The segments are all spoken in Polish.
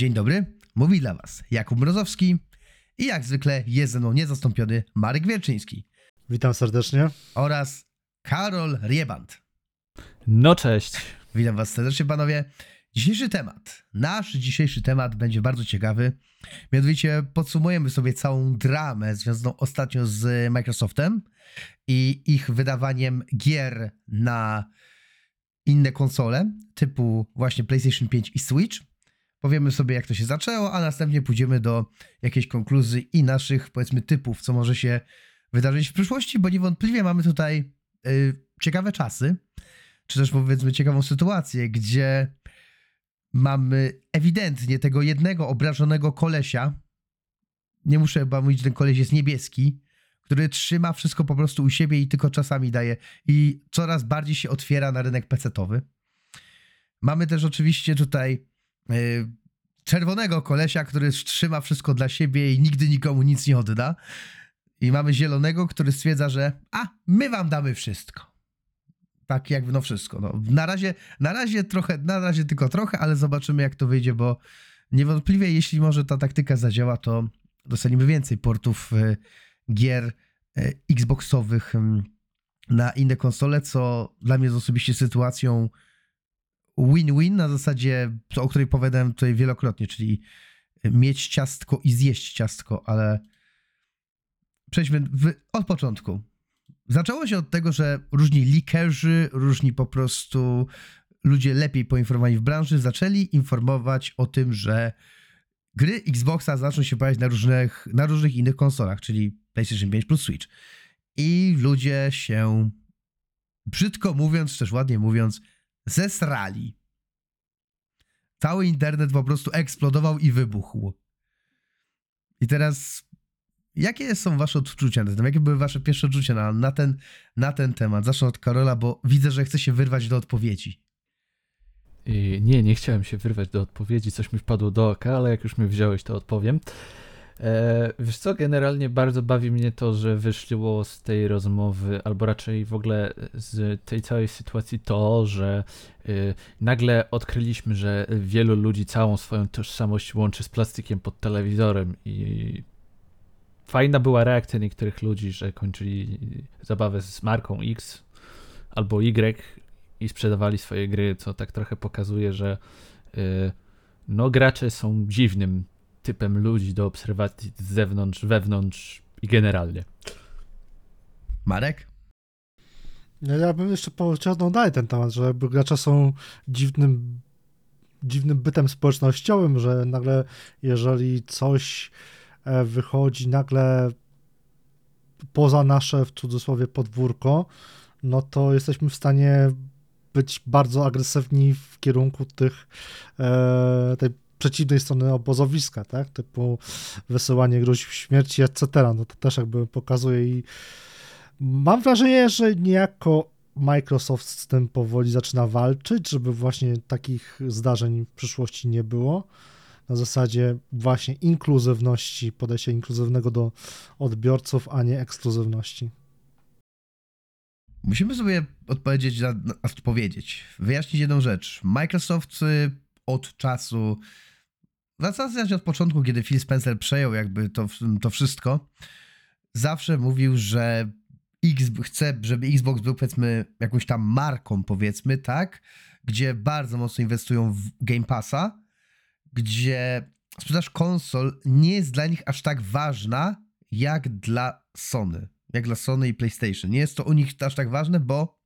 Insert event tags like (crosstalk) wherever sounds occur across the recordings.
Dzień dobry, mówi dla Was Jakub Mrozowski i jak zwykle jest ze mną niezastąpiony Marek Wierczyński Witam serdecznie. oraz Karol Rieband. No cześć. Witam Was serdecznie, panowie. Dzisiejszy temat, nasz dzisiejszy temat będzie bardzo ciekawy. Mianowicie podsumujemy sobie całą dramę związaną ostatnio z Microsoftem i ich wydawaniem gier na inne konsole, typu właśnie PlayStation 5 i Switch. Powiemy sobie, jak to się zaczęło, a następnie pójdziemy do jakiejś konkluzji i naszych, powiedzmy, typów, co może się wydarzyć w przyszłości, bo niewątpliwie mamy tutaj y, ciekawe czasy, czy też powiedzmy ciekawą sytuację, gdzie mamy ewidentnie tego jednego obrażonego kolesia. Nie muszę chyba mówić, że ten koleś jest niebieski, który trzyma wszystko po prostu u siebie i tylko czasami daje. I coraz bardziej się otwiera na rynek pecetowy. Mamy też oczywiście tutaj czerwonego kolesia, który trzyma wszystko dla siebie i nigdy nikomu nic nie odda. I mamy zielonego, który stwierdza, że a, my wam damy wszystko. Tak jakby no wszystko. No, na, razie, na razie trochę, na razie tylko trochę, ale zobaczymy jak to wyjdzie, bo niewątpliwie jeśli może ta taktyka zadziała, to dostaniemy więcej portów y, gier y, Xboxowych y, na inne konsole, co dla mnie jest osobiście sytuacją win-win na zasadzie, o której powiedziałem tutaj wielokrotnie, czyli mieć ciastko i zjeść ciastko, ale przejdźmy w, od początku. Zaczęło się od tego, że różni leakerzy, różni po prostu ludzie lepiej poinformowani w branży zaczęli informować o tym, że gry Xboxa zaczną się pojawiać na różnych, na różnych innych konsolach, czyli PlayStation 5 plus Switch. I ludzie się, brzydko mówiąc, też ładnie mówiąc, zesrali. Cały internet po prostu eksplodował i wybuchł. I teraz Jakie są wasze odczucia na Jakie były wasze pierwsze odczucia na, na, ten, na ten temat? Zacznę od Karola, bo widzę, że chce się wyrwać do odpowiedzi. I nie, nie chciałem się wyrwać do odpowiedzi, coś mi wpadło do oka, ale jak już mi wziąłeś, to odpowiem. E, wiesz co, generalnie bardzo bawi mnie to, że wyszło z tej rozmowy, albo raczej w ogóle z tej całej sytuacji to, że y, nagle odkryliśmy, że wielu ludzi całą swoją tożsamość łączy z plastikiem pod telewizorem i fajna była reakcja niektórych ludzi, że kończyli zabawę z marką X albo Y i sprzedawali swoje gry, co tak trochę pokazuje, że yy, no gracze są dziwnym typem ludzi do obserwacji z zewnątrz, wewnątrz i generalnie. Marek? No, ja bym jeszcze pociągnął dalej ten temat, że gracze są dziwnym, dziwnym bytem społecznościowym, że nagle jeżeli coś E, wychodzi nagle poza nasze, w cudzysłowie, podwórko, no to jesteśmy w stanie być bardzo agresywni w kierunku tych, e, tej przeciwnej strony obozowiska, tak, typu wysyłanie groźb śmierci, etc., no to też jakby pokazuje i mam wrażenie, że niejako Microsoft z tym powoli zaczyna walczyć, żeby właśnie takich zdarzeń w przyszłości nie było na zasadzie właśnie inkluzywności, podejścia inkluzywnego do odbiorców, a nie ekskluzywności. Musimy sobie odpowiedzieć na, na odpowiedzieć, wyjaśnić jedną rzecz. Microsoft y, od czasu, w zasadzie od początku, kiedy Phil Spencer przejął jakby to, to wszystko, zawsze mówił, że X chce, żeby Xbox był powiedzmy jakąś tam marką, powiedzmy, tak, gdzie bardzo mocno inwestują w Game Passa, gdzie sprzedaż konsol nie jest dla nich aż tak ważna, jak dla Sony. Jak dla Sony i PlayStation. Nie jest to u nich aż tak ważne, bo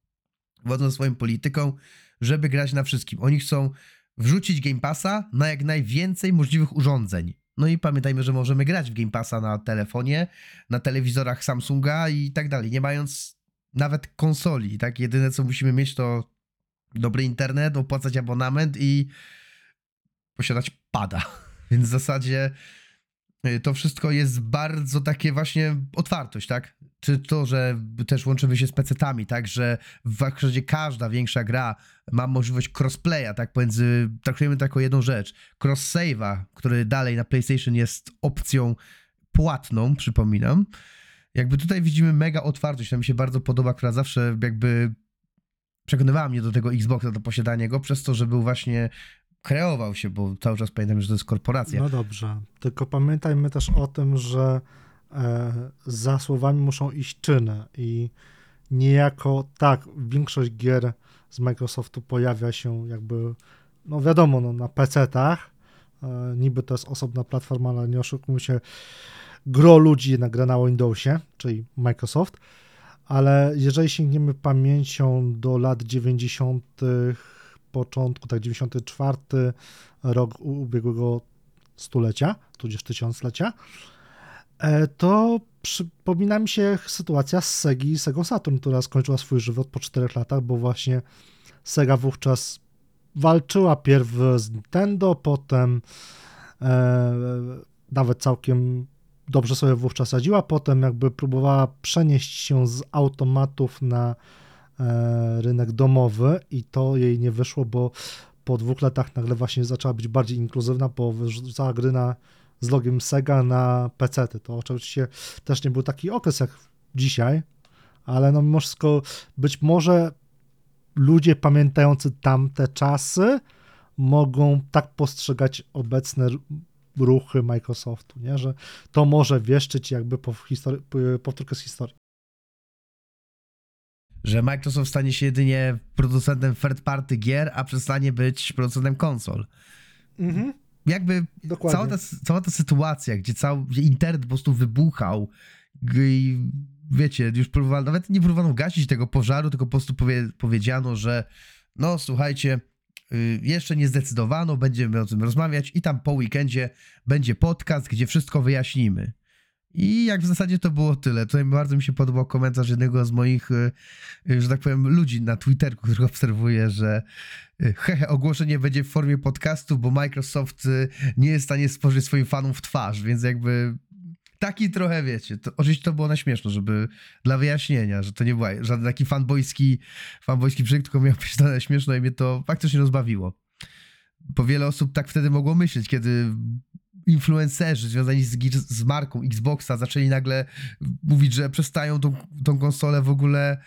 wodzą swoją polityką, żeby grać na wszystkim. Oni chcą wrzucić Game Passa na jak najwięcej możliwych urządzeń. No i pamiętajmy, że możemy grać w Game Passa na telefonie, na telewizorach Samsunga i tak dalej, nie mając nawet konsoli, tak? Jedyne co musimy mieć to dobry internet, opłacać abonament i posiadać pada. (laughs) Więc w zasadzie y, to wszystko jest bardzo takie właśnie otwartość, tak? Czy to, że też łączymy się z PC-tami, tak? Że w zasadzie każda większa gra ma możliwość crossplaya, tak? Pomiędzy, traktujemy to jako jedną rzecz. Cross-save'a, który dalej na PlayStation jest opcją płatną, przypominam. Jakby tutaj widzimy mega otwartość, to mi się bardzo podoba, która zawsze jakby przekonywała mnie do tego Xboxa, do posiadania go, przez to, że był właśnie kreował się, bo cały czas pamiętam, że to jest korporacja. No dobrze, tylko pamiętajmy też o tym, że za słowami muszą iść czyny i niejako tak, większość gier z Microsoftu pojawia się jakby, no wiadomo, no, na PC-tach, e, niby to jest osobna platforma, ale nie oszukujmy się, gro ludzi jednak gra na Windowsie, czyli Microsoft, ale jeżeli sięgniemy pamięcią do lat 90., początku, tak 94 rok ubiegłego stulecia, tudzież tysiąclecia, e, to przypomina mi się sytuacja z Segi i Sega Saturn, która skończyła swój żywot po 4 latach, bo właśnie Sega wówczas walczyła pierw z Nintendo, potem e, nawet całkiem dobrze sobie wówczas radziła, potem jakby próbowała przenieść się z automatów na e, rynek domowy i to jej nie wyszło, bo po dwóch latach nagle właśnie zaczęła być bardziej inkluzywna, bo wyrzucała gry na, z logiem Sega na PC. -ty. To oczywiście też nie był taki okres jak dzisiaj, ale no mimo wszystko być może ludzie pamiętający tamte czasy mogą tak postrzegać obecne ruchy Microsoftu, nie? że to może wieszczyć jakby po powtórkę z historii. Że Microsoft stanie się jedynie producentem third party gier, a przestanie być producentem konsol. Mhm, Jakby dokładnie. cała ta, cała ta sytuacja, gdzie cały gdzie internet po prostu wybuchał i wiecie, już próbowano, nawet nie próbowano gasić tego pożaru, tylko po prostu powie, powiedziano, że no słuchajcie, y, jeszcze nie zdecydowano, będziemy o tym rozmawiać i tam po weekendzie będzie podcast, gdzie wszystko wyjaśnimy. I jak w zasadzie to było tyle. Tutaj bardzo mi się podobał komentarz jednego z moich, y, y, że tak powiem, ludzi na Twitterku, których (laughs) obserwuję, że y, hehe, ogłoszenie będzie w formie podcastu, bo Microsoft nie jest w stanie spojrzeć swoim fanom w twarz, więc jakby taki trochę, wiecie, to, oczywiście to było na śmieszno, żeby dla wyjaśnienia, że to nie był żaden taki fanboyski, fanboyski projekt, tylko miał być (laughs) na śmieszno i mnie to faktycznie rozbawiło. Bo wiele osób tak wtedy mogło myśleć, kiedy influencerzy związani z, z marką Xboxa zaczęli nagle mówić, że przestają tą, tą konsolę w ogóle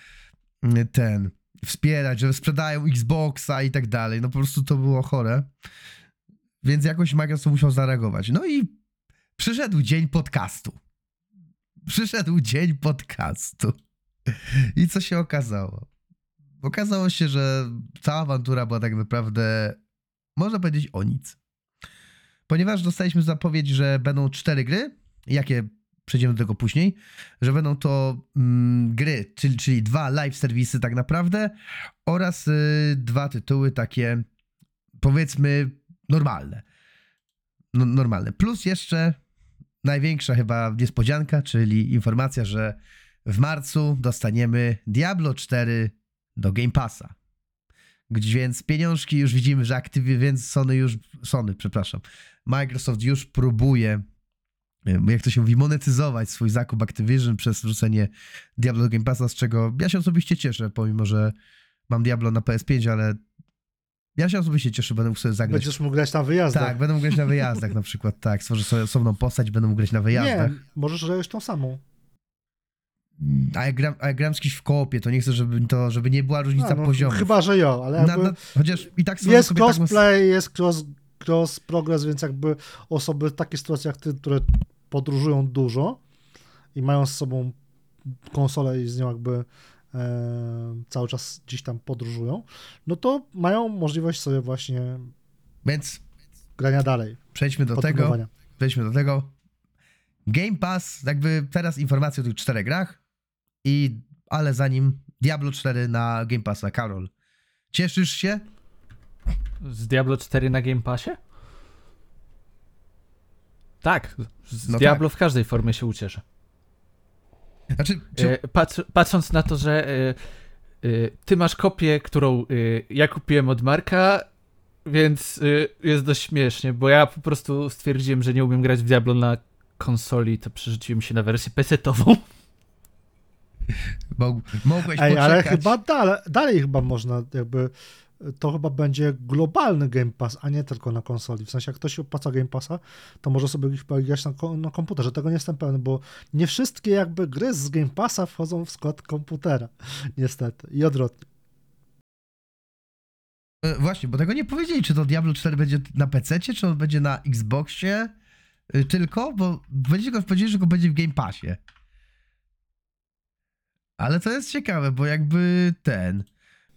mm, ten wspierać, że sprzedają Xboxa i tak dalej. No po prostu to było chore. Więc jakoś Microsoft musiał zareagować. No i przyszedł dzień podcastu. Przyszedł dzień podcastu. I co się okazało? Okazało się, że cała awantura była tak naprawdę, można powiedzieć, o nic. Ponieważ dostaliśmy zapowiedź, że będą cztery gry, jakie przejdziemy do tego później, że będą to mm, gry, czyli, czyli dwa live serwisy tak naprawdę oraz y, dwa tytuły takie powiedzmy normalne. No, normalne. Plus jeszcze największa chyba niespodzianka, czyli informacja, że w marcu dostaniemy Diablo 4 do Game Passa. Gdzie Więc pieniążki już widzimy, że aktywie, więc Sony już, Sony, przepraszam, Microsoft już próbuje, em, jak to się mówi, monetyzować swój zakup Activision przez wrzucenie Diablo do Game Passa, z czego ja się osobiście cieszę, pomimo, że mam Diablo na PS5, ale ja się osobiście cieszę, będę mógł sobie zagrać. Będziesz mógł grać na wyjazdach. Tak, będę mógł grać na wyjazdach na przykład, tak. Stworzę sobie osobną postać, będę mógł grać na wyjazdach. Nie, możesz grać tą samą. A jak gram, a jak gram z kimś w koopie, to nie chcę, żeby, to, żeby nie była różnica no, poziomu. Chyba, że jo, ale Na, jakby na, chociaż i tak jest taką... crossplay, jest cross, cross progress, więc jakby osoby w jak ty, które podróżują dużo i mają z sobą konsolę i z nią jakby e, cały czas gdzieś tam podróżują, no to mają możliwość sobie właśnie Więc grania dalej, przejdźmy do tego. Przejdźmy do tego. Game Pass, jakby teraz informacja o tych czterech grach i ale zanim Diablo 4 na Game Passa. Karol, cieszysz się? Z Diablo 4 na Game Passie? Tak, z No Diablo w każdej formie się ucieszę. Znaczy, czy, E, Patrz, patrząc na to, że e, e, ty masz kopię, którą ja kupiłem od Marka, więc jest dość śmiesznie, bo ja po prostu stwierdziłem, że nie umiem grać w Diablo na konsoli, to przerzuciłem się na wersję PC-tową. Mog, mogłeś Ej, ale chyba dalej, dalej chyba można jakby to chyba będzie globalny Game Pass, a nie tylko na konsoli. W sensie, jak ktoś opłaca Game Passa, to może sobie grać na, na komputerze. Tego nie jestem pewny, bo nie wszystkie jakby gry z Game Passa wchodzą w skład komputera. (laughs) Niestety. I odwrotnie. E, Właśnie, bo tego nie powiedzieli, czy to Diablo 4 będzie na PC, czy on będzie na Xboxie y, tylko, bo będzie go powiedzieli, że go będzie w Game Passie. Ale to jest ciekawe, bo jakby ten.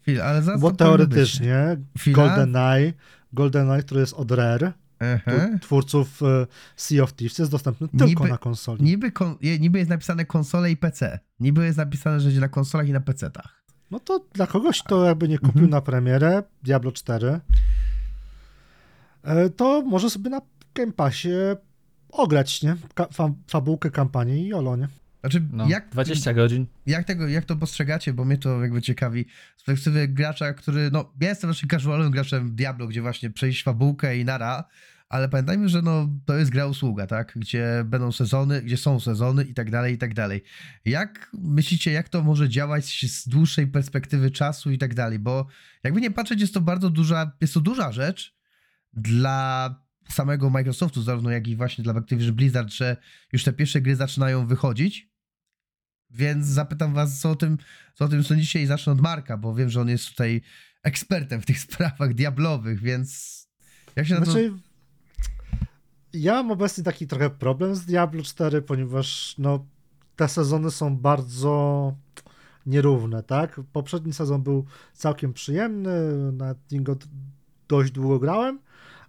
Chwila, ale za Bo teoretycznie. GoldenEye, GoldenEye, który jest od Rare, Aha. twórców e, Sea of Thieves, jest dostępny tylko Niby- na konsoli. Niby, kon, niby jest napisane konsole i PC. Niby jest napisane, że będzie na konsolach i na PC-tach. No to dla kogoś, kto jakby nie kupił Mhm. na premierę Diablo 4, e, to może sobie na Game Passie ograć, nie? Ka- fa- fabułkę, kampanię i jolo, nie? Znaczy, No, jak, 20 godzin. jak, tego, jak to postrzegacie, bo mnie to jakby ciekawi, z perspektywy gracza, który, no, ja jestem właśnie casualowym graczem w Diablo, gdzie właśnie przejść fabułkę i nara, ale pamiętajmy, że no, to jest gra usługa, tak, gdzie będą sezony, gdzie są sezony i tak dalej, i tak dalej. Jak myślicie, jak to może działać z dłuższej perspektywy czasu i tak dalej, bo jakby nie patrzeć, jest to bardzo duża, jest to duża rzecz dla samego Microsoftu, zarówno jak i właśnie dla Activision Blizzard, że już te pierwsze gry zaczynają wychodzić, więc zapytam was, co o tym, co o tym sądzicie i zacznę od Marka, bo wiem, że on jest tutaj ekspertem w tych (laughs) sprawach diablowych, więc jak się na to... Znaczy, ja mam obecnie taki trochę problem z Diablo 4, ponieważ no, te sezony są bardzo nierówne, tak? Poprzedni sezon był całkiem przyjemny, nad nim go dość długo grałem,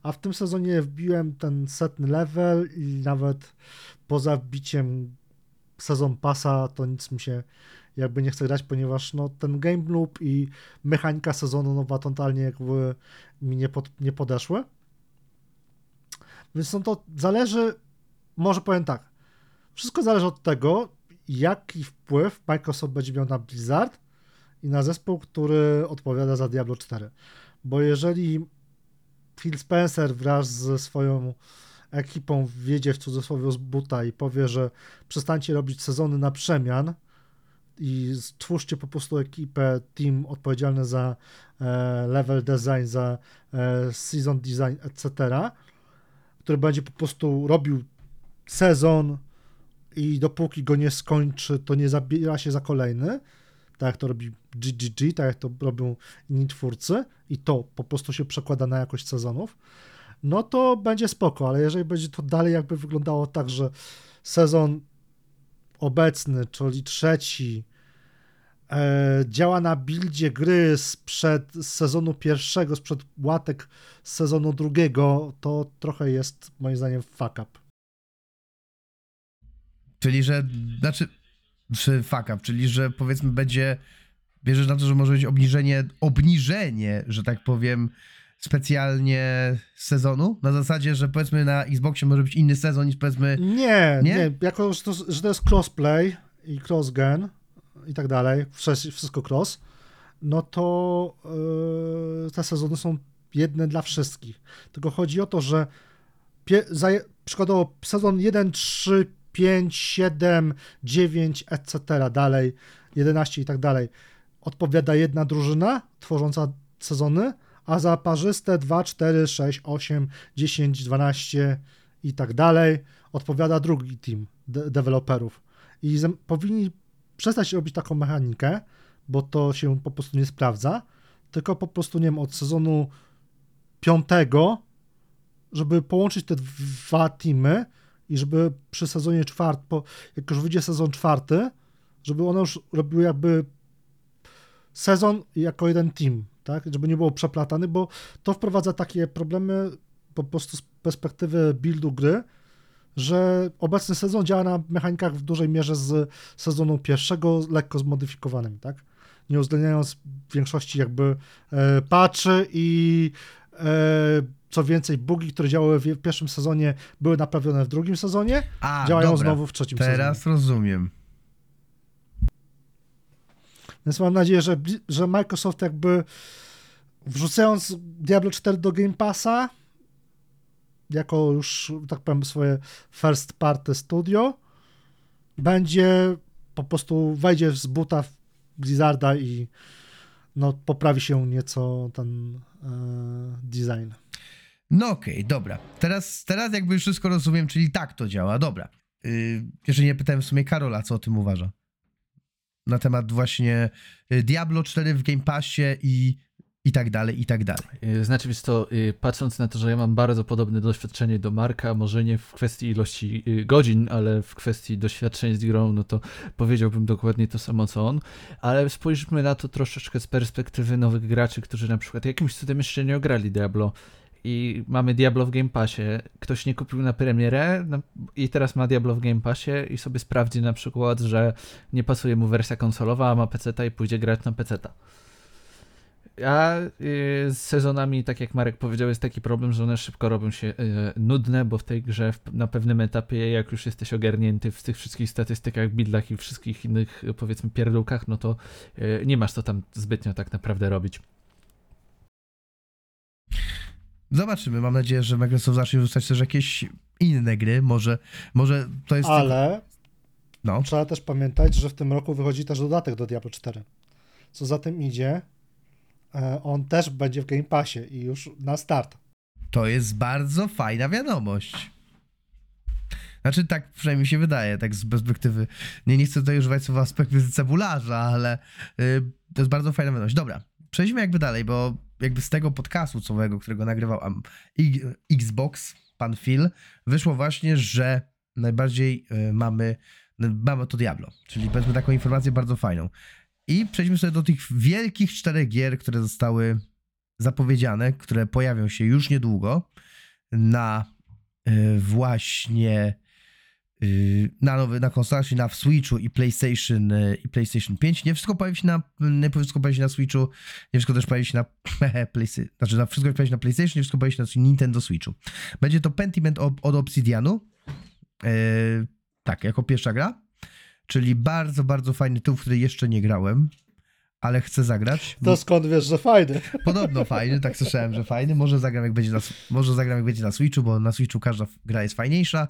a w tym sezonie wbiłem ten setny level i nawet poza wbiciem sezon pasa to nic mi się jakby nie chce grać, ponieważ no, ten game loop i mechanika sezonu nowa totalnie jakby mi nie, pod, nie podeszły. Więc no to zależy, może powiem tak, wszystko zależy od tego, jaki wpływ Microsoft będzie miał na Blizzard i na zespół, który odpowiada za Diablo 4. Bo jeżeli Phil Spencer wraz ze swoją ekipą wjedzie w cudzysłowie z buta i powie, że przestańcie robić sezony na przemian i stwórzcie po prostu ekipę, team odpowiedzialny za e, level design, za e, season design, etc., który będzie po prostu robił sezon i dopóki go nie skończy, to nie zabiera się za kolejny, tak jak to robi GGG, tak jak to robią inni twórcy i to po prostu się przekłada na jakość sezonów, no to będzie spoko, ale jeżeli będzie to dalej jakby wyglądało tak, że sezon obecny, czyli trzeci, e, działa na buildzie gry sprzed sezonu pierwszego, sprzed łatek z sezonu drugiego, to trochę jest moim zdaniem fuck up. Czyli, że, znaczy, czy fuck up, czyli, że powiedzmy będzie, bierzesz na to, że może być obniżenie, obniżenie, że tak powiem, specjalnie sezonu, na zasadzie, że powiedzmy na Xboxie może być inny sezon niż powiedzmy, Nie, Nie? nie, jako że to, że to jest crossplay i cross-gen i tak dalej, wszystko cross, no to yy, te sezony są jedne dla wszystkich. Tylko chodzi o to, że pie, za, przykładowo sezon 1, 3, 5, 7, 9, etc. dalej, 11 i tak dalej, odpowiada jedna drużyna tworząca sezony, a za parzyste 2, 4, 6, 8, 10, 12 i tak dalej odpowiada drugi team de- deweloperów. I powinni przestać robić taką mechanikę, bo to się po prostu nie sprawdza, tylko po prostu, nie wiem, od sezonu piątego, żeby połączyć te dwa teamy i żeby przy sezonie czwartym, jak już wyjdzie sezon czwarty, żeby one już robiły jakby sezon jako jeden team, tak? Żeby nie było przeplatany, bo to wprowadza takie problemy po prostu z perspektywy buildu gry, że obecny sezon działa na mechanikach w dużej mierze z sezonu pierwszego, lekko zmodyfikowanymi, tak? Nie uwzględniając większości jakby e, patchy i e, co więcej, bugi, które działały w pierwszym sezonie, były naprawione w drugim sezonie, a, działają dobra, znowu w trzecim sezonie. teraz rozumiem. Więc mam nadzieję, że, że Microsoft jakby wrzucając Diablo 4 do Game Passa jako już, tak powiem, swoje first party studio będzie po prostu wejdzie z buta w Blizzarda i no, poprawi się nieco ten e, design. No okej, dobra. Teraz, teraz jakby wszystko rozumiem, czyli tak to działa, dobra. Yy, jeszcze nie pytałem w sumie Karola, co o tym uważa. Na temat właśnie y, Diablo 4 w Game Passie i i tak dalej, i tak dalej. Y, Znaczy, wiesz to, patrząc na to, że ja mam bardzo podobne doświadczenie do Marka, może nie w kwestii ilości godzin, ale w kwestii doświadczeń z grą, no to powiedziałbym dokładnie to samo co on, ale spójrzmy na to troszeczkę z perspektywy nowych graczy, którzy na przykład jakimś cudem jeszcze nie ograli Diablo i mamy Diablo w Game Passie, ktoś nie kupił na premierę no, i teraz ma Diablo w Game Passie i sobie sprawdzi na przykład, że nie pasuje mu wersja konsolowa, a ma PC i pójdzie grać na PC. A y, z sezonami, tak jak Marek powiedział, jest taki problem, że one szybko robią się y, nudne, bo w tej grze w, na pewnym etapie, jak już jesteś ogarnięty w tych wszystkich statystykach, bidlach i wszystkich innych, powiedzmy, pierdółkach, no to y, nie masz co tam zbytnio tak naprawdę robić. Zobaczymy. Mam nadzieję, że Microsoft zacznie wrzucać też jakieś inne gry. Może, może to jest. Ale No. trzeba też pamiętać, że w tym roku wychodzi też dodatek do Diablo 4. Co za tym idzie, e, on też będzie w Game Passie i już na start. To jest bardzo fajna wiadomość. Znaczy, tak przynajmniej się wydaje, tak z perspektywy. Nie, nie chcę tutaj używać słowa z perspektywy cebularza, ale y, to jest bardzo fajna wiadomość. Dobra, przejdźmy jakby dalej, bo jakby z tego podcastu całego, którego nagrywał Xbox, pan Phil, wyszło właśnie, że najbardziej y, mamy, mamy to Diablo, czyli powiedzmy taką informację bardzo fajną. I przejdźmy sobie do tych wielkich czterech gier, które zostały zapowiedziane, które pojawią się już niedługo na y, właśnie na nowy, na konsolach, na Switchu i PlayStation y, i PlayStation 5. Nie wszystko pojawi się na, nie wszystko pojawi się na Switchu, nie wszystko też pojawi się na (laughs) PlayStation, znaczy na wszystko pojawi się na PlayStation, nie wszystko pojawi się na Nintendo Switchu. Będzie to Pentiment od, od Obsidianu, y, tak, jako pierwsza gra, czyli bardzo, bardzo fajny tytuł, w który jeszcze nie grałem, ale chcę zagrać. To skąd wiesz, że fajny? (laughs) Podobno fajny, tak słyszałem, że fajny. Może zagram jak będzie na, może zagram jak będzie na Switchu, bo na Switchu każda gra jest fajniejsza.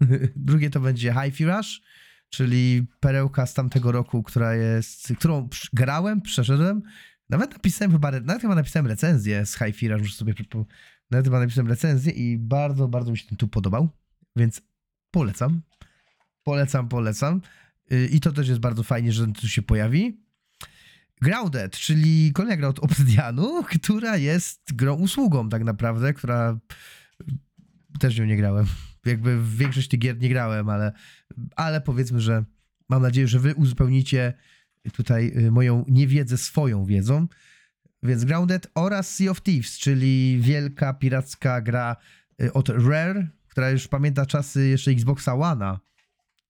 (laughs) Drugie to będzie Hi-Fi Rush, czyli perełka z tamtego roku, która jest, którą grałem, przeszedłem. Nawet napisałem chyba, nawet chyba napisałem recenzję z Hi-Fi Rush, muszę sobie nawet chyba napisałem recenzję i bardzo, bardzo mi się ten tu podobał, więc polecam. Polecam, polecam. Y, I to też jest bardzo fajnie, że tu się pojawi. Grounded, czyli kolejna gra od Obsidianu, (laughs) która jest grą usługą tak naprawdę, która też w nią nie grałem. Jakby w większość tych gier nie grałem, ale, ale powiedzmy, że mam nadzieję, że wy uzupełnicie tutaj y, moją niewiedzę swoją wiedzą. Więc Grounded oraz Sea of Thieves, czyli wielka piracka gra y, od Rare, która już pamięta czasy jeszcze Xboxa One'a.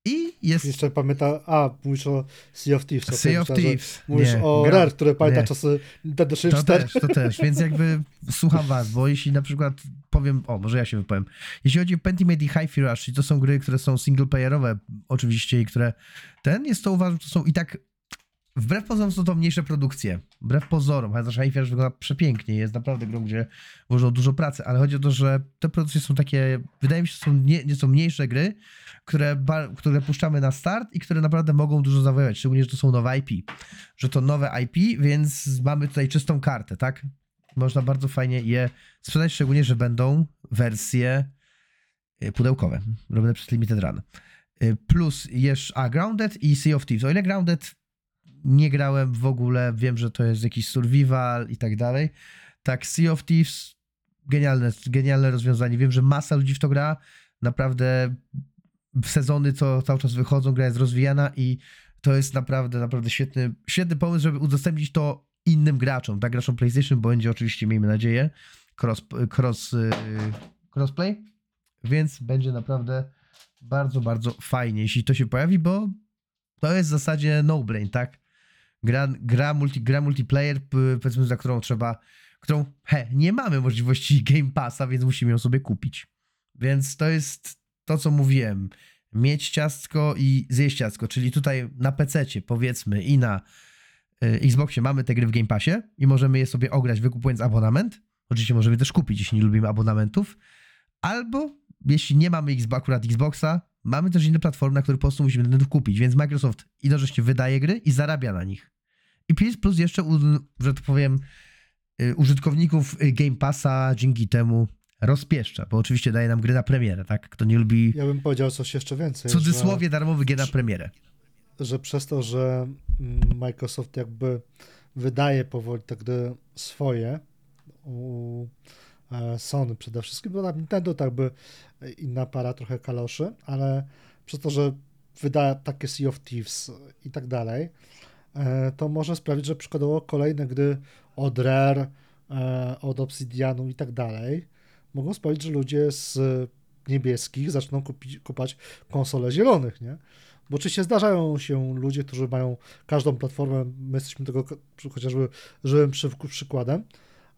I jest Jeszcze pamięta, a, mówisz o Sea of Thieves. Sea of Thieves. Mówisz Nie, o gra- Rare, które pamięta nie. czasy Nintendo To 64. też, to też, więc jakby słucham was, bo jeśli na przykład powiem, o, może ja się wypowiem. Jeśli chodzi o Pentiment i Hi-Fi Rush, to są gry, które są singleplayerowe oczywiście i które ten, jest to uważam, to są i tak wbrew pozorom są to mniejsze produkcje. Wbrew pozorom, chociaż Rush wygląda przepięknie, jest naprawdę grą, gdzie włożą dużo pracy, ale chodzi o to, że te produkcje są takie, wydaje mi się, że są, nie, nie są mniejsze gry, które, które puszczamy na start i które naprawdę mogą dużo zawojować, szczególnie, że to są nowe IP. Że to nowe IP, więc mamy tutaj czystą kartę, tak? Można bardzo fajnie je sprzedać, szczególnie, że będą wersje y, pudełkowe, robione przez Limited Run. Y, Plus jeszcze, a Grounded i Sea of Thieves. O ile Grounded nie grałem w ogóle, wiem, że to jest jakiś survival i tak dalej. Tak, Sea of Thieves, genialne, genialne rozwiązanie. Wiem, że masa ludzi w to gra. Naprawdę sezony, co cały czas wychodzą, gra jest rozwijana i to jest naprawdę, naprawdę świetny, świetny pomysł, żeby udostępnić to innym graczom, tak, graczom PlayStation, bo będzie oczywiście, miejmy nadzieję, cross, cross, yy, crossplay, więc będzie naprawdę bardzo, bardzo fajnie, jeśli to się pojawi, bo to jest w zasadzie no-brain, tak? Gra, gra, multi, gra multiplayer, powiedzmy, za którą trzeba, którą, he, nie mamy możliwości Game Passa, więc musimy ją sobie kupić. Więc to jest to, co mówiłem. Mieć ciastko i zjeść ciastko, czyli tutaj na PC-cie, powiedzmy, i na y, Xboxie mamy te gry w Game Passie i możemy je sobie ograć wykupując abonament. Oczywiście możemy też kupić, jeśli nie lubimy abonamentów. Albo jeśli nie mamy Xbox, akurat Xboxa, mamy też inne platformy, na które po prostu musimy ten kupić. Więc Microsoft jednocześnie wydaje gry i zarabia na nich. I plus, plus jeszcze, u- że tak powiem, y, użytkowników y, Game Passa dzięki temu rozpieszcza, bo oczywiście daje nam gry na premierę, tak? Kto nie lubi Ja bym powiedział coś jeszcze więcej. w cudzysłowie darmowy gier na premierę. Że, że przez to, że mm, Microsoft jakby wydaje powoli tak gdy swoje u e, Sony przede wszystkim, bo tam Nintendo tak by inna para trochę kaloszy, ale przez to, że wyda takie Sea of Thieves i tak dalej, e, to może sprawić, że przykładowo kolejne gry od Rare, e, od Obsidianu i tak dalej, mogą sprawić, że ludzie z niebieskich zaczną kupić, kupać konsole zielonych, nie? Bo oczywiście zdarzają się ludzie, którzy mają każdą platformę, my jesteśmy tego chociażby żywym przy, przykładem,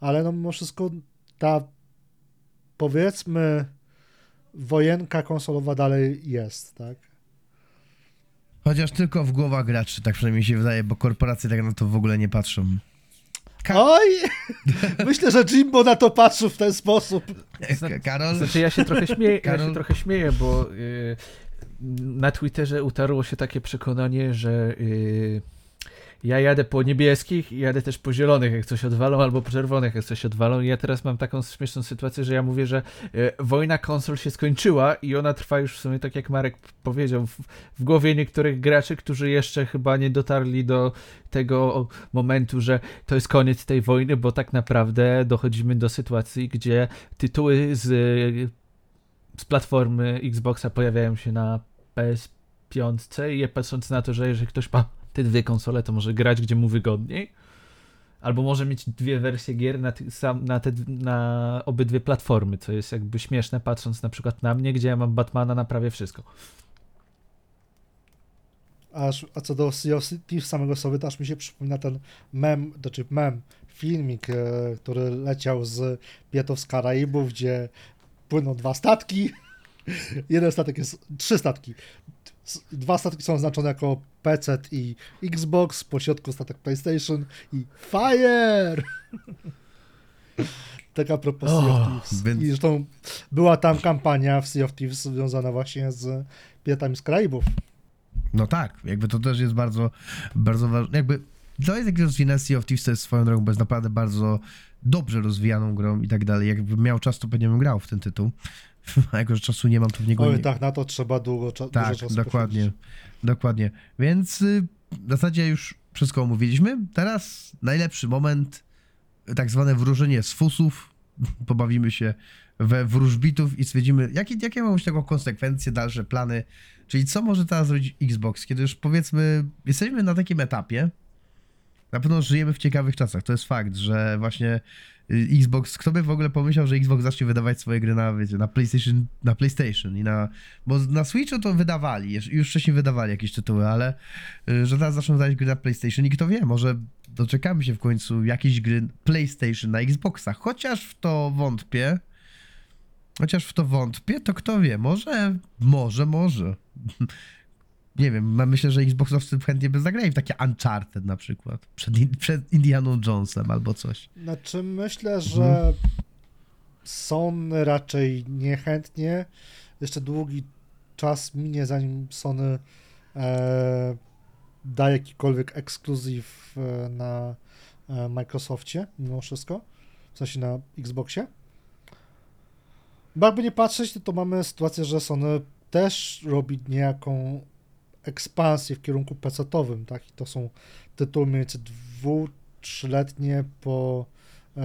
ale no mimo wszystko ta powiedzmy wojenka konsolowa dalej jest, tak? Chociaż tylko w głowach graczy, tak przynajmniej się wydaje, bo korporacje tak na to w ogóle nie patrzą. Oj! (laughs) Myślę, że Jimbo na to patrzył w ten sposób. Ka- Karol? Znaczy ja się trochę śmieję, ja się trochę śmieję, bo y, na Twitterze utarło się takie przekonanie, że y, ja jadę po niebieskich i jadę też po zielonych, jak coś odwalą, albo po czerwonych, jak coś odwalą. I ja teraz mam taką śmieszną sytuację, że ja mówię, że y, wojna konsol się skończyła i ona trwa już w sumie, tak jak Marek powiedział, w, w głowie niektórych graczy, którzy jeszcze chyba nie dotarli do tego momentu, że to jest koniec tej wojny, bo tak naprawdę dochodzimy do sytuacji, gdzie tytuły z, z platformy Xboxa pojawiają się na PS5 i patrząc na to, że jeżeli ktoś ma te dwie konsole, to może grać gdzie mu wygodniej. Albo może mieć dwie wersje gier na, sam, na, te, na obydwie platformy, co jest jakby śmieszne, patrząc na przykład na mnie, gdzie ja mam Batmana na prawie wszystko. Aż, a co do Thieves samego sobie, to aż mi się przypomina ten mem, znaczy mem, filmik, e, który leciał z Pietów z Karaibów, gdzie płyną dwa statki. (laughs) Jeden statek jest, trzy statki. Dwa statki są oznaczone jako PC i Xbox, po środku statek PlayStation i Fire! (laughs) Tak a propos Sea of O, Thieves. więc- I zresztą była tam kampania w Sea of Thieves związana właśnie z Piratami z Karaibów. No tak, jakby to też jest bardzo, bardzo ważne. Jakby jest jak rozwinęcie Sea of Thieves, to jest swoją drogą, bo jest naprawdę bardzo dobrze rozwijaną grą i tak dalej. Jakbym miał czas, to pewnie bym grał w ten tytuł. (laughs) A jako, że czasu nie mam, to w niego Oj, nie... tak, na to trzeba długo, cza- Tak, dużo czasu dokładnie. poświęcić. Dokładnie. Więc y, w zasadzie już wszystko omówiliśmy. Teraz najlepszy moment, tak zwane wróżenie z fusów. (laughs) Pobawimy się we wróżbitów i stwierdzimy, jakie, jakie mogą być tego konsekwencje, dalsze plany. Czyli co może teraz zrobić Xbox, kiedy już powiedzmy, jesteśmy na takim etapie. Na pewno żyjemy w ciekawych czasach. To jest fakt, że właśnie y, Xbox, kto by w ogóle pomyślał, że Xbox zacznie wydawać swoje gry na, wiecie, na PlayStation, na PlayStation i na bo na Switchu to wydawali, już- już wcześniej wydawali jakieś tytuły, ale y, że teraz zaczną wydawać gry na PlayStation i kto wie, może doczekamy się w końcu jakiejś gry PlayStation na Xboxa, chociaż w to wątpię, chociaż w to wątpię, to kto wie, może, może, może. (laughs) Nie wiem, myślę, że Xboxowcy chętnie by zagrali w takie Uncharted na przykład, przed, przed Indianą Jonesem albo coś. Znaczy myślę, że Sony raczej niechętnie. Jeszcze długi czas minie, zanim Sony e, da jakikolwiek ekskluzyw e, na e, Microsoftie, mimo wszystko. W sensie na Xboxie. Bo jakby nie patrzeć, to mamy sytuację, że Sony też robi niejaką ekspansję w kierunku PC-owym, tak? I to są tytuły mniej więcej dwu, trzyletnie po e,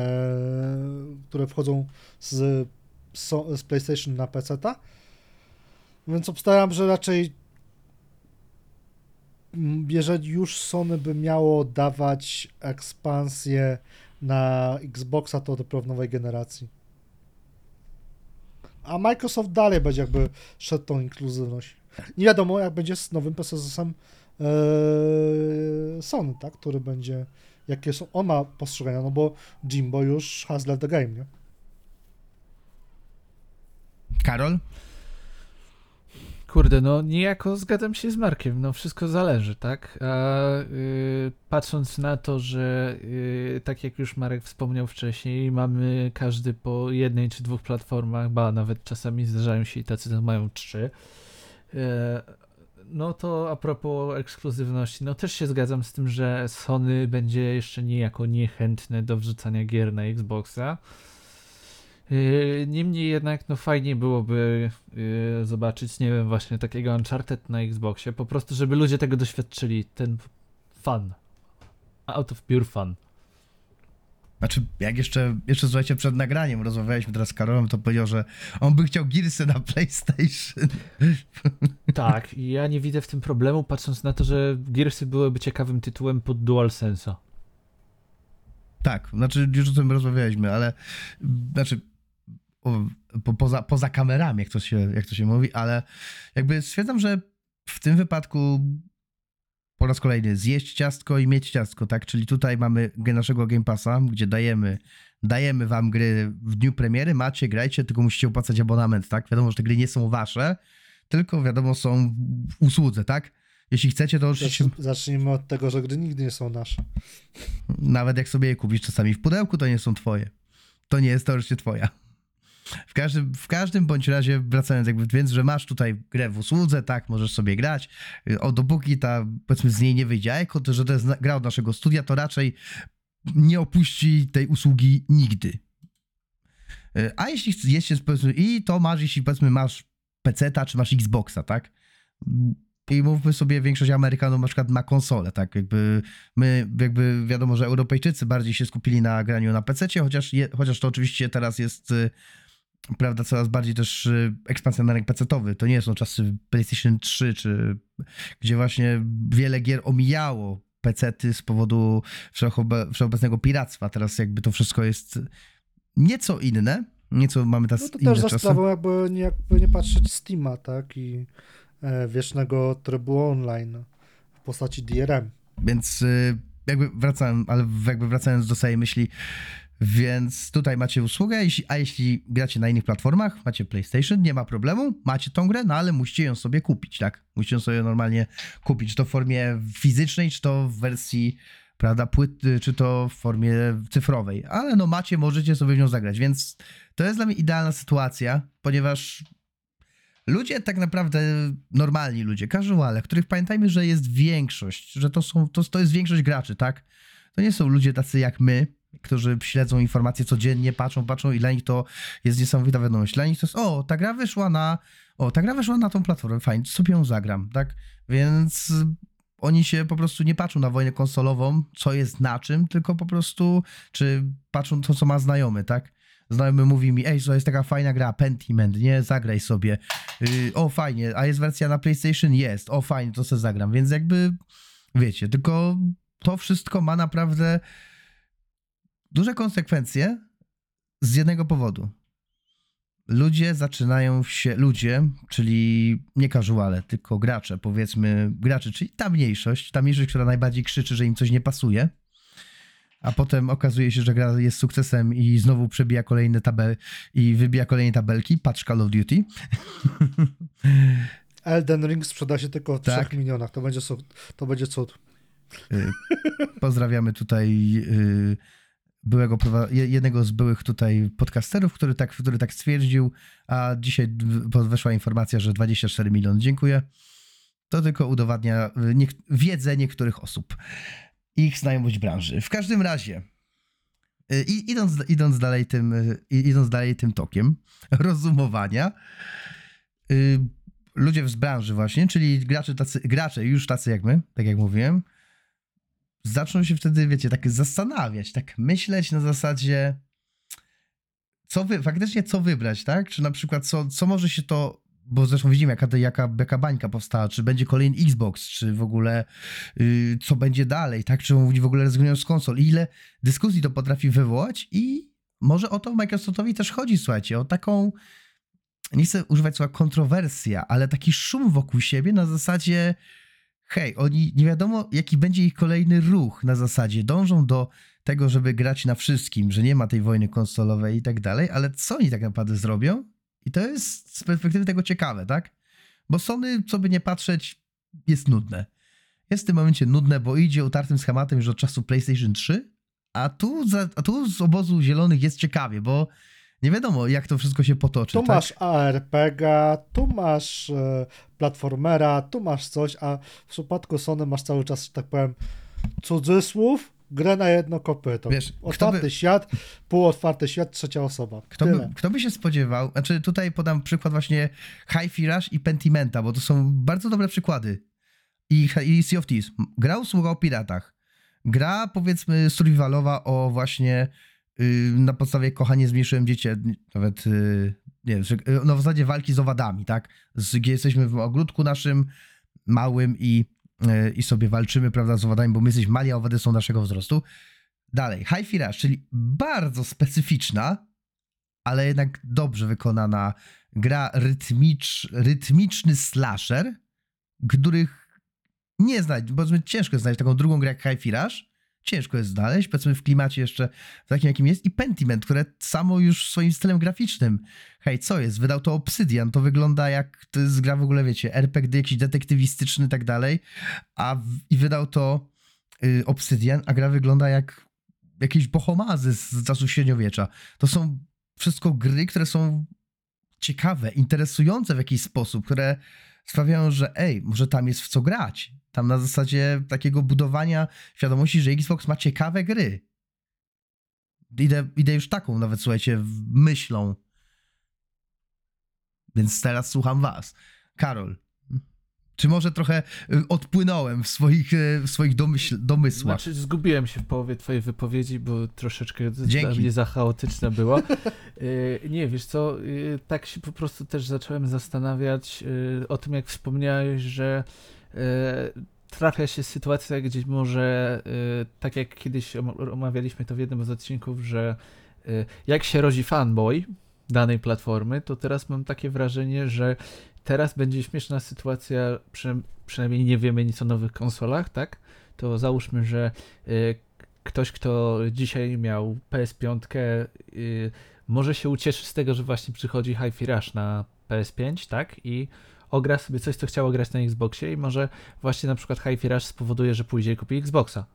które wchodzą z, z PlayStation na PC. Więc obstawiam, że raczej mm, jeżeli już Sony by miało dawać ekspansję na Xboxa, to dopiero w nowej generacji. A Microsoft dalej będzie jakby szedł tą inkluzywność. Nie wiadomo, jak będzie z nowym PSS-em e, Sony, tak? Który będzie jakie są, on ma postrzegania, no bo Jimbo już has left the game, nie? Karol? Kurde, no niejako zgadzam się z Markiem, no wszystko zależy, tak? A y, patrząc na to, że y, tak jak już Marek wspomniał wcześniej, mamy każdy po jednej czy dwóch platformach, ba nawet czasami zdarzają się i tacy, co mają trzy. Y, no to a propos ekskluzywności, no też się zgadzam z tym, że Sony będzie jeszcze niejako niechętne do wrzucania gier na Xboxa. Yy, Niemniej jednak, no fajnie byłoby yy, zobaczyć, nie wiem, właśnie takiego Uncharted na Xboxie, po prostu, żeby ludzie tego doświadczyli, ten fan Out of pure fun. Znaczy, jak jeszcze, jeszcze słuchajcie, przed nagraniem rozmawialiśmy teraz z Karolem, to powiedział, że on by chciał Gearsy na PlayStation. (laughs) Tak, i ja nie widzę w tym problemu, patrząc na to, że Gearsy byłyby ciekawym tytułem pod DualSense'a. Tak, znaczy już o tym rozmawialiśmy, ale znaczy o, po, poza, poza kamerami, jak to, się, jak to się mówi, ale jakby stwierdzam, że w tym wypadku po raz kolejny zjeść ciastko i mieć ciastko, tak? Czyli tutaj mamy naszego Game Passa, gdzie dajemy, dajemy wam gry w dniu premiery, macie, grajcie, tylko musicie opłacać abonament, tak? Wiadomo, że te gry nie są wasze, tylko wiadomo są w usłudze, tak? Jeśli chcecie, to oczywiście Zacznij- Zacznijmy od tego, że gry nigdy nie są nasze. Nawet jak sobie je kupisz czasami w pudełku, to nie są twoje. To nie jest teoretycznie twoja. W każdym, w każdym bądź razie, wracając jakby, więc, że masz tutaj grę w usłudze, tak, możesz sobie grać. O, dopóki ta, powiedzmy, z niej nie wyjdzie jako to, że to jest gra od naszego studia, to raczej nie opuści tej usługi nigdy. Y, A jeśli jest, powiedzmy, i to masz, jeśli powiedzmy masz PC-ta, czy masz Xboxa, tak? I mówmy sobie, większość Amerykanów na przykład ma konsolę, tak? Jakby my, jakby wiadomo, że Europejczycy bardziej się skupili na graniu na PC, chociaż, chociaż to oczywiście teraz jest, y, prawda, coraz bardziej też y, ekspansja na rynek PC-towy. To nie są czasy PlayStation 3, czy gdzie właśnie wiele gier omijało PC-ty z powodu wszechobe, wszeobecnego piractwa. Teraz jakby to wszystko jest nieco inne. Nieco mamy teraz No to inne też za czasy. sprawą jakby nie, jakby nie patrzeć Steama, tak? I e, wiecznego trybu online w postaci DRM. Więc y, jakby wracałem, ale jakby wracając do tej myśli, więc tutaj macie usługę, a jeśli gracie na innych platformach, macie PlayStation, nie ma problemu, macie tą grę, no ale musicie ją sobie kupić, tak? Musicie ją sobie normalnie kupić, czy to w formie fizycznej, czy to w wersji, prawda, płyty, czy to w formie cyfrowej, ale no macie, możecie sobie w nią zagrać, więc to jest dla mnie idealna sytuacja, ponieważ ludzie tak naprawdę, normalni ludzie, casuale, których pamiętajmy, że jest większość, że to, są, to, to jest większość graczy, tak? To nie są ludzie tacy jak my, którzy śledzą informacje codziennie, patrzą, patrzą i dla nich to jest niesamowita wiadomość. Dla nich to jest, o, ta gra wyszła na, o, ta gra wyszła na tą platformę, fajnie, sobie ją zagram, tak? Więc oni się po prostu nie patrzą na wojnę konsolową, co jest na czym, tylko po prostu, czy patrzą to, co ma znajomy, tak? Znajomy mówi mi, ej, to jest taka fajna gra, Pentiment, nie? Zagraj sobie. Yy, o, fajnie, a jest wersja na PlayStation? Jest. O, fajnie, to sobie zagram. Więc jakby, wiecie, tylko to wszystko ma naprawdę duże konsekwencje z jednego powodu. Ludzie zaczynają się, ludzie, czyli nie casuale, tylko gracze, powiedzmy, gracze, czyli ta mniejszość, ta mniejszość, która najbardziej krzyczy, że im coś nie pasuje, a potem okazuje się, że gra jest sukcesem i znowu przebija kolejne tabel i wybija kolejne tabelki, patrz Call of Duty. (laughs) Elden Ring sprzeda się tylko w Tak. 3 milionach. To będzie, to będzie cud. Y, Pozdrawiamy tutaj y, byłego, jednego z byłych tutaj podcasterów, który tak, który tak stwierdził, a dzisiaj weszła informacja, że 24 miliony. Dziękuję. To tylko udowadnia y, wiedzę niektórych osób i ich znajomość branży. W każdym razie, y, i- idąc, idąc, dalej tym, y, idąc dalej tym tokiem rozumowania, ludzie z branży właśnie, czyli gracze, tacy, gracze już tacy jak my, tak jak mówiłem, zaczną się wtedy, wiecie, tak zastanawiać, tak myśleć na zasadzie, co wy, faktycznie co wybrać, tak? Czy na przykład co, co może się to, bo zresztą widzimy jaka, jaka, jaka bańka powstała, czy będzie kolejny Xbox, czy w ogóle yy, co będzie dalej, tak? Czy w ogóle rezygnują z konsol i ile dyskusji to potrafi wywołać i może o to Microsoftowi też chodzi, słuchajcie, o taką nie chcę używać słowa kontrowersja, ale taki szum wokół siebie na zasadzie hej, oni nie wiadomo, jaki będzie ich kolejny ruch na zasadzie. Dążą do tego, żeby grać na wszystkim, że nie ma tej wojny konsolowej i tak dalej, ale co oni tak naprawdę zrobią? I to jest z perspektywy tego ciekawe, tak? Bo Sony, co by nie patrzeć, jest nudne. Jest w tym momencie nudne, bo idzie utartym schematem już od czasu PlayStation 3, a tu, za, a tu z obozu zielonych jest ciekawie, bo nie wiadomo, jak to wszystko się potoczy. Tu tak? masz ARPG, tu masz e, platformera, tu masz coś, a w przypadku Sony masz cały czas, że tak powiem, cudzysłów, grę na jedno kopyto. Wiesz, Otwarty by- świat, półotwarty świat, trzecia osoba. Kto by, kto by się spodziewał? Znaczy, tutaj podam przykład właśnie Hi-Fi Rush i Pentimenta, bo to są bardzo dobre przykłady. I, i Sea of Thieves. Gra usługa o piratach. gra powiedzmy survivalowa o właśnie na podstawie kochanie zmniejszyłem dziecię, nawet y, nie wiem, y, no w zasadzie walki z owadami, tak? Z, gdzie jesteśmy w ogródku naszym małym i, y, i sobie walczymy, prawda, z owadami, bo my jesteśmy mali, a owady są naszego wzrostu. Dalej, Hi-Fi Rush, czyli bardzo specyficzna, ale jednak dobrze wykonana gra rytmicz, rytmiczny slasher, których nie znać, bo ciężko znaleźć taką drugą grę jak Hi-Fi Rush, ciężko jest znaleźć, powiedzmy w klimacie jeszcze takim jakim jest i Pentiment, które samo już swoim stylem graficznym, hej, co jest, wydał to Obsydian, to wygląda jak, to jest gra w ogóle, wiecie, RPG jakiś detektywistyczny i tak dalej, a w, i wydał to y, Obsydian, a gra wygląda jak jakieś bohomazy z, z czasów średniowiecza. To są wszystko gry, które są ciekawe, interesujące w jakiś sposób, które sprawiają, że ej, może tam jest w co grać. Tam na zasadzie takiego budowania świadomości, że Xbox ma ciekawe gry. Idę, idę już taką nawet, słuchajcie, myślą. Więc teraz słucham was. Karol, czy może trochę y, odpłynąłem w swoich, y, w swoich domyśl, domysłach? Znaczy, zgubiłem się w połowie twojej wypowiedzi, bo troszeczkę dla Dzięki. mnie za chaotyczne było. (laughs) Y, nie, wiesz co, tak się po prostu też zacząłem zastanawiać o tym, jak wspomniałeś, że trafia się sytuacja, gdzie może, y, tak jak kiedyś om- omawialiśmy to w jednym z odcinków, że y, jak się rodzi fanboy danej platformy, to teraz mam takie wrażenie, że teraz będzie śmieszna sytuacja, przy, przynajmniej nie wiemy nic o nowych konsolach, tak? To załóżmy, że ktoś, kto dzisiaj miał PS5, y, może się ucieszy z tego, że właśnie przychodzi Hi-Fi Rush na PS5, tak? I ogra sobie coś, co chciało grać na Xboxie i może właśnie na przykład Hi-Fi Rush spowoduje, że pójdzie i kupi Xboxa.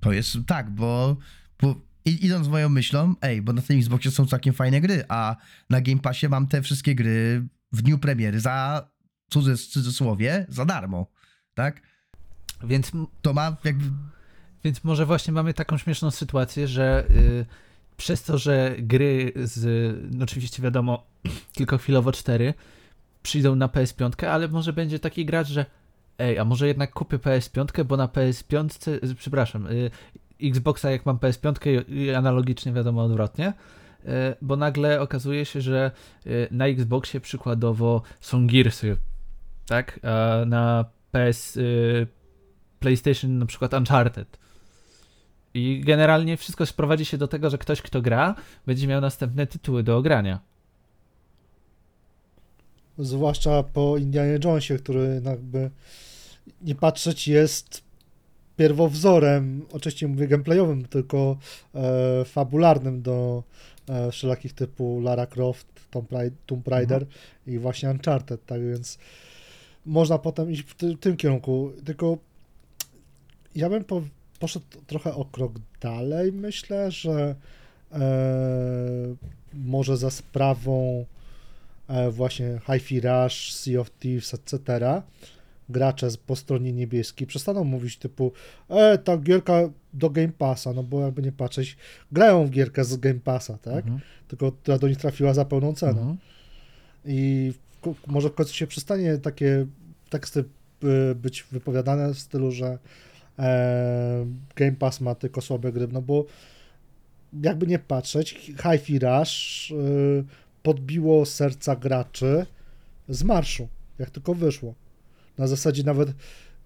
To jest tak, bo, bo idąc moją myślą, ej, bo na tym Xboxie są całkiem fajne gry, a na Game Passie mam te wszystkie gry w dniu premiery za cudzys, cudzysłowie, za darmo, tak? Więc To ma jakby Więc może właśnie mamy taką śmieszną sytuację, że y, przez to, że gry z, no oczywiście wiadomo, (clears throat) tylko chwilowo cztery, przyjdą na PS5, ale może będzie taki gracz, że ej, a może jednak kupię PS5, bo na PS5, y, przepraszam, y, Xboxa jak mam PS5 i i analogicznie wiadomo odwrotnie, y, bo nagle okazuje się, że y, na Xboxie przykładowo są Gearsy, tak, a na PS, y, PlayStation na przykład Uncharted. I generalnie wszystko sprowadzi się do tego, że ktoś, kto gra, będzie miał następne tytuły do ogrania. Zwłaszcza po Indianie Jonesie, który jakby nie patrzeć jest pierwowzorem, oczywiście mówię gameplayowym, tylko e, fabularnym do e, wszelakich typu Lara Croft, Tomb, Rai- Tomb Raider i właśnie Uncharted, tak więc można potem iść w ty, tym kierunku, tylko ja bym po, poszedł trochę o krok dalej, myślę, że e, może za sprawą e, właśnie Hi-Fi Rush, Sea of Thieves, etc., gracze po stronie niebieskiej przestaną mówić typu e, ta gierka do Game Passa, no bo jakby nie patrzeć, grają w gierkę z Game Passa, tak? Mhm. Tylko która do nich trafiła za pełną cenę. Mhm. I w, może w końcu się przestanie takie teksty y, być wypowiadane w stylu, że e, Game Pass ma tylko słabe gry, no bo jakby nie patrzeć, Hi-Fi Rush y, podbiło serca graczy z marszu, jak tylko wyszło. Na zasadzie nawet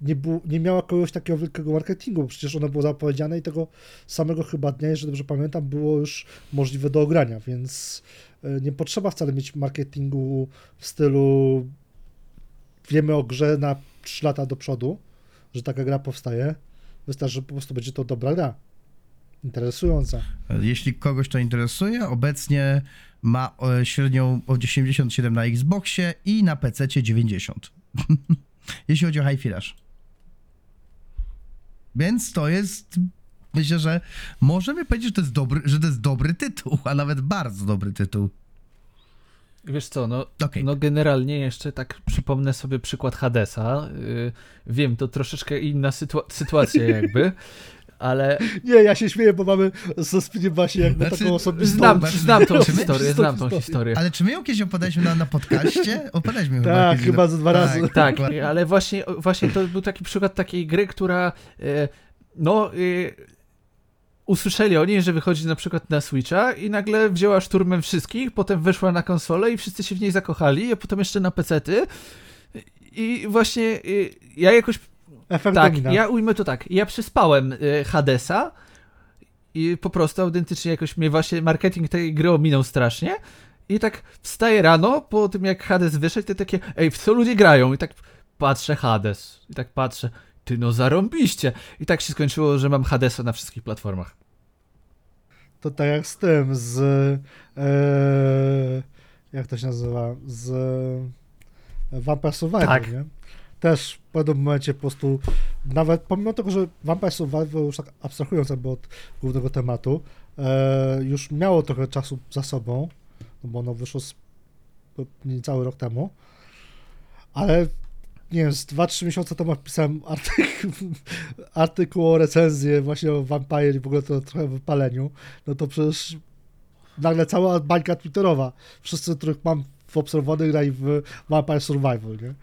nie, było, nie miała kogoś takiego wielkiego marketingu, bo przecież ono było zapowiedziane i tego samego chyba dnia, jeżeli dobrze pamiętam, było już możliwe do ogrania, więc y, nie potrzeba wcale mieć marketingu w stylu wiemy o grze na 3 lata do przodu, że taka gra powstaje. Wystarczy, że po prostu będzie to dobra gra. Interesująca. Jeśli kogoś to interesuje, obecnie ma e, średnią o 87 na Xboxie i na PC 90. (laughs) Jeśli chodzi o Hi-Fi Rush. Więc to jest, myślę, że możemy powiedzieć, że to jest dobry, że to jest dobry tytuł, a nawet bardzo dobry tytuł. Wiesz co, no, Okej. no generalnie jeszcze tak przypomnę sobie przykład Hadesa. Yy, wiem, to troszeczkę inna sytua- sytuacja (laughs) jakby, Ale Nie, ja się śmieję, bo mamy ze Speedem właśnie jakby Znaczy, taką osobistą... znam, Masz- znam tą Czy my- historię, znam tą historię. historię. Ale czy my ją kiedyś opowiadaliśmy na, na podcaście? Opowiadaliśmy chyba. Tak, kiedyś chyba ze dwa razy. Tak, ale właśnie, właśnie to był taki przykład takiej gry, która e, no e, usłyszeli oni, że wychodzi na przykład na Switcha i nagle wzięła szturmem wszystkich, potem weszła na konsolę i wszyscy się w niej zakochali, a potem jeszcze na pecety i właśnie e, ja jakoś Efekt tak, domina. ja ujmę to tak. Ja przespałem y, Hadesa i po prostu autentycznie jakoś mnie właśnie marketing tej gry ominął strasznie. I tak wstaję rano po tym jak Hades wyszedł, to takie, ej, w co ludzie grają? I tak patrzę Hades. I tak patrzę, ty no zarąbiście. I tak się skończyło, że mam Hadesa na wszystkich platformach. To tak jak z tym, z... E, jak to się nazywa? Z e, Vampire Survivor, Tak. nie? Też w pewnym momencie po prostu, nawet pomimo tego, że Vampire Survivor, już tak abstrahując jakby od głównego tematu, e, już miało trochę czasu za sobą, no bo ono wyszło z, niecały rok temu, ale nie wiem, z 2-3 miesiące temu pisałem artykuł, (laughs) artykuł o recenzję właśnie o Vampire i w ogóle to trochę wypaleniu, no to przecież nagle cała bańka twitterowa, wszyscy, których mam w obserwowanych grali w Vampire Survival, nie?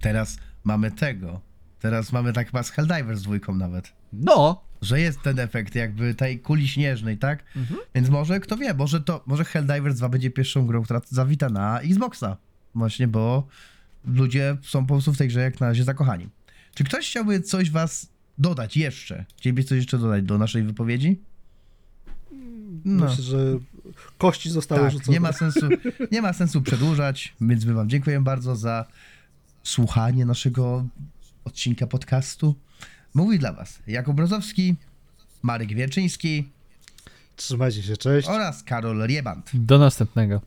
Teraz mamy tego. Teraz mamy tak chyba z Helldivers dwójką nawet. No, Że jest ten efekt jakby tej kuli śnieżnej, tak? Mhm. Więc może, kto wie, może to, może Helldivers 2 będzie pierwszą grą, która zawita na Xboxa. Właśnie, bo ludzie są po prostu w tej grze jak na razie zakochani. Czy ktoś chciałby coś was dodać jeszcze? Chcielibyście coś jeszcze dodać do naszej wypowiedzi? No. Myślę, że kości zostały Tak, rzucone. nie ma (laughs) sensu, nie ma sensu przedłużać, więc my wam dziękuję bardzo za słuchanie naszego odcinka podcastu. Mówi dla was Jakub Brozowski, Marek Wierczyński Trzymajcie się, cześć. oraz Karol Rieband. do następnego.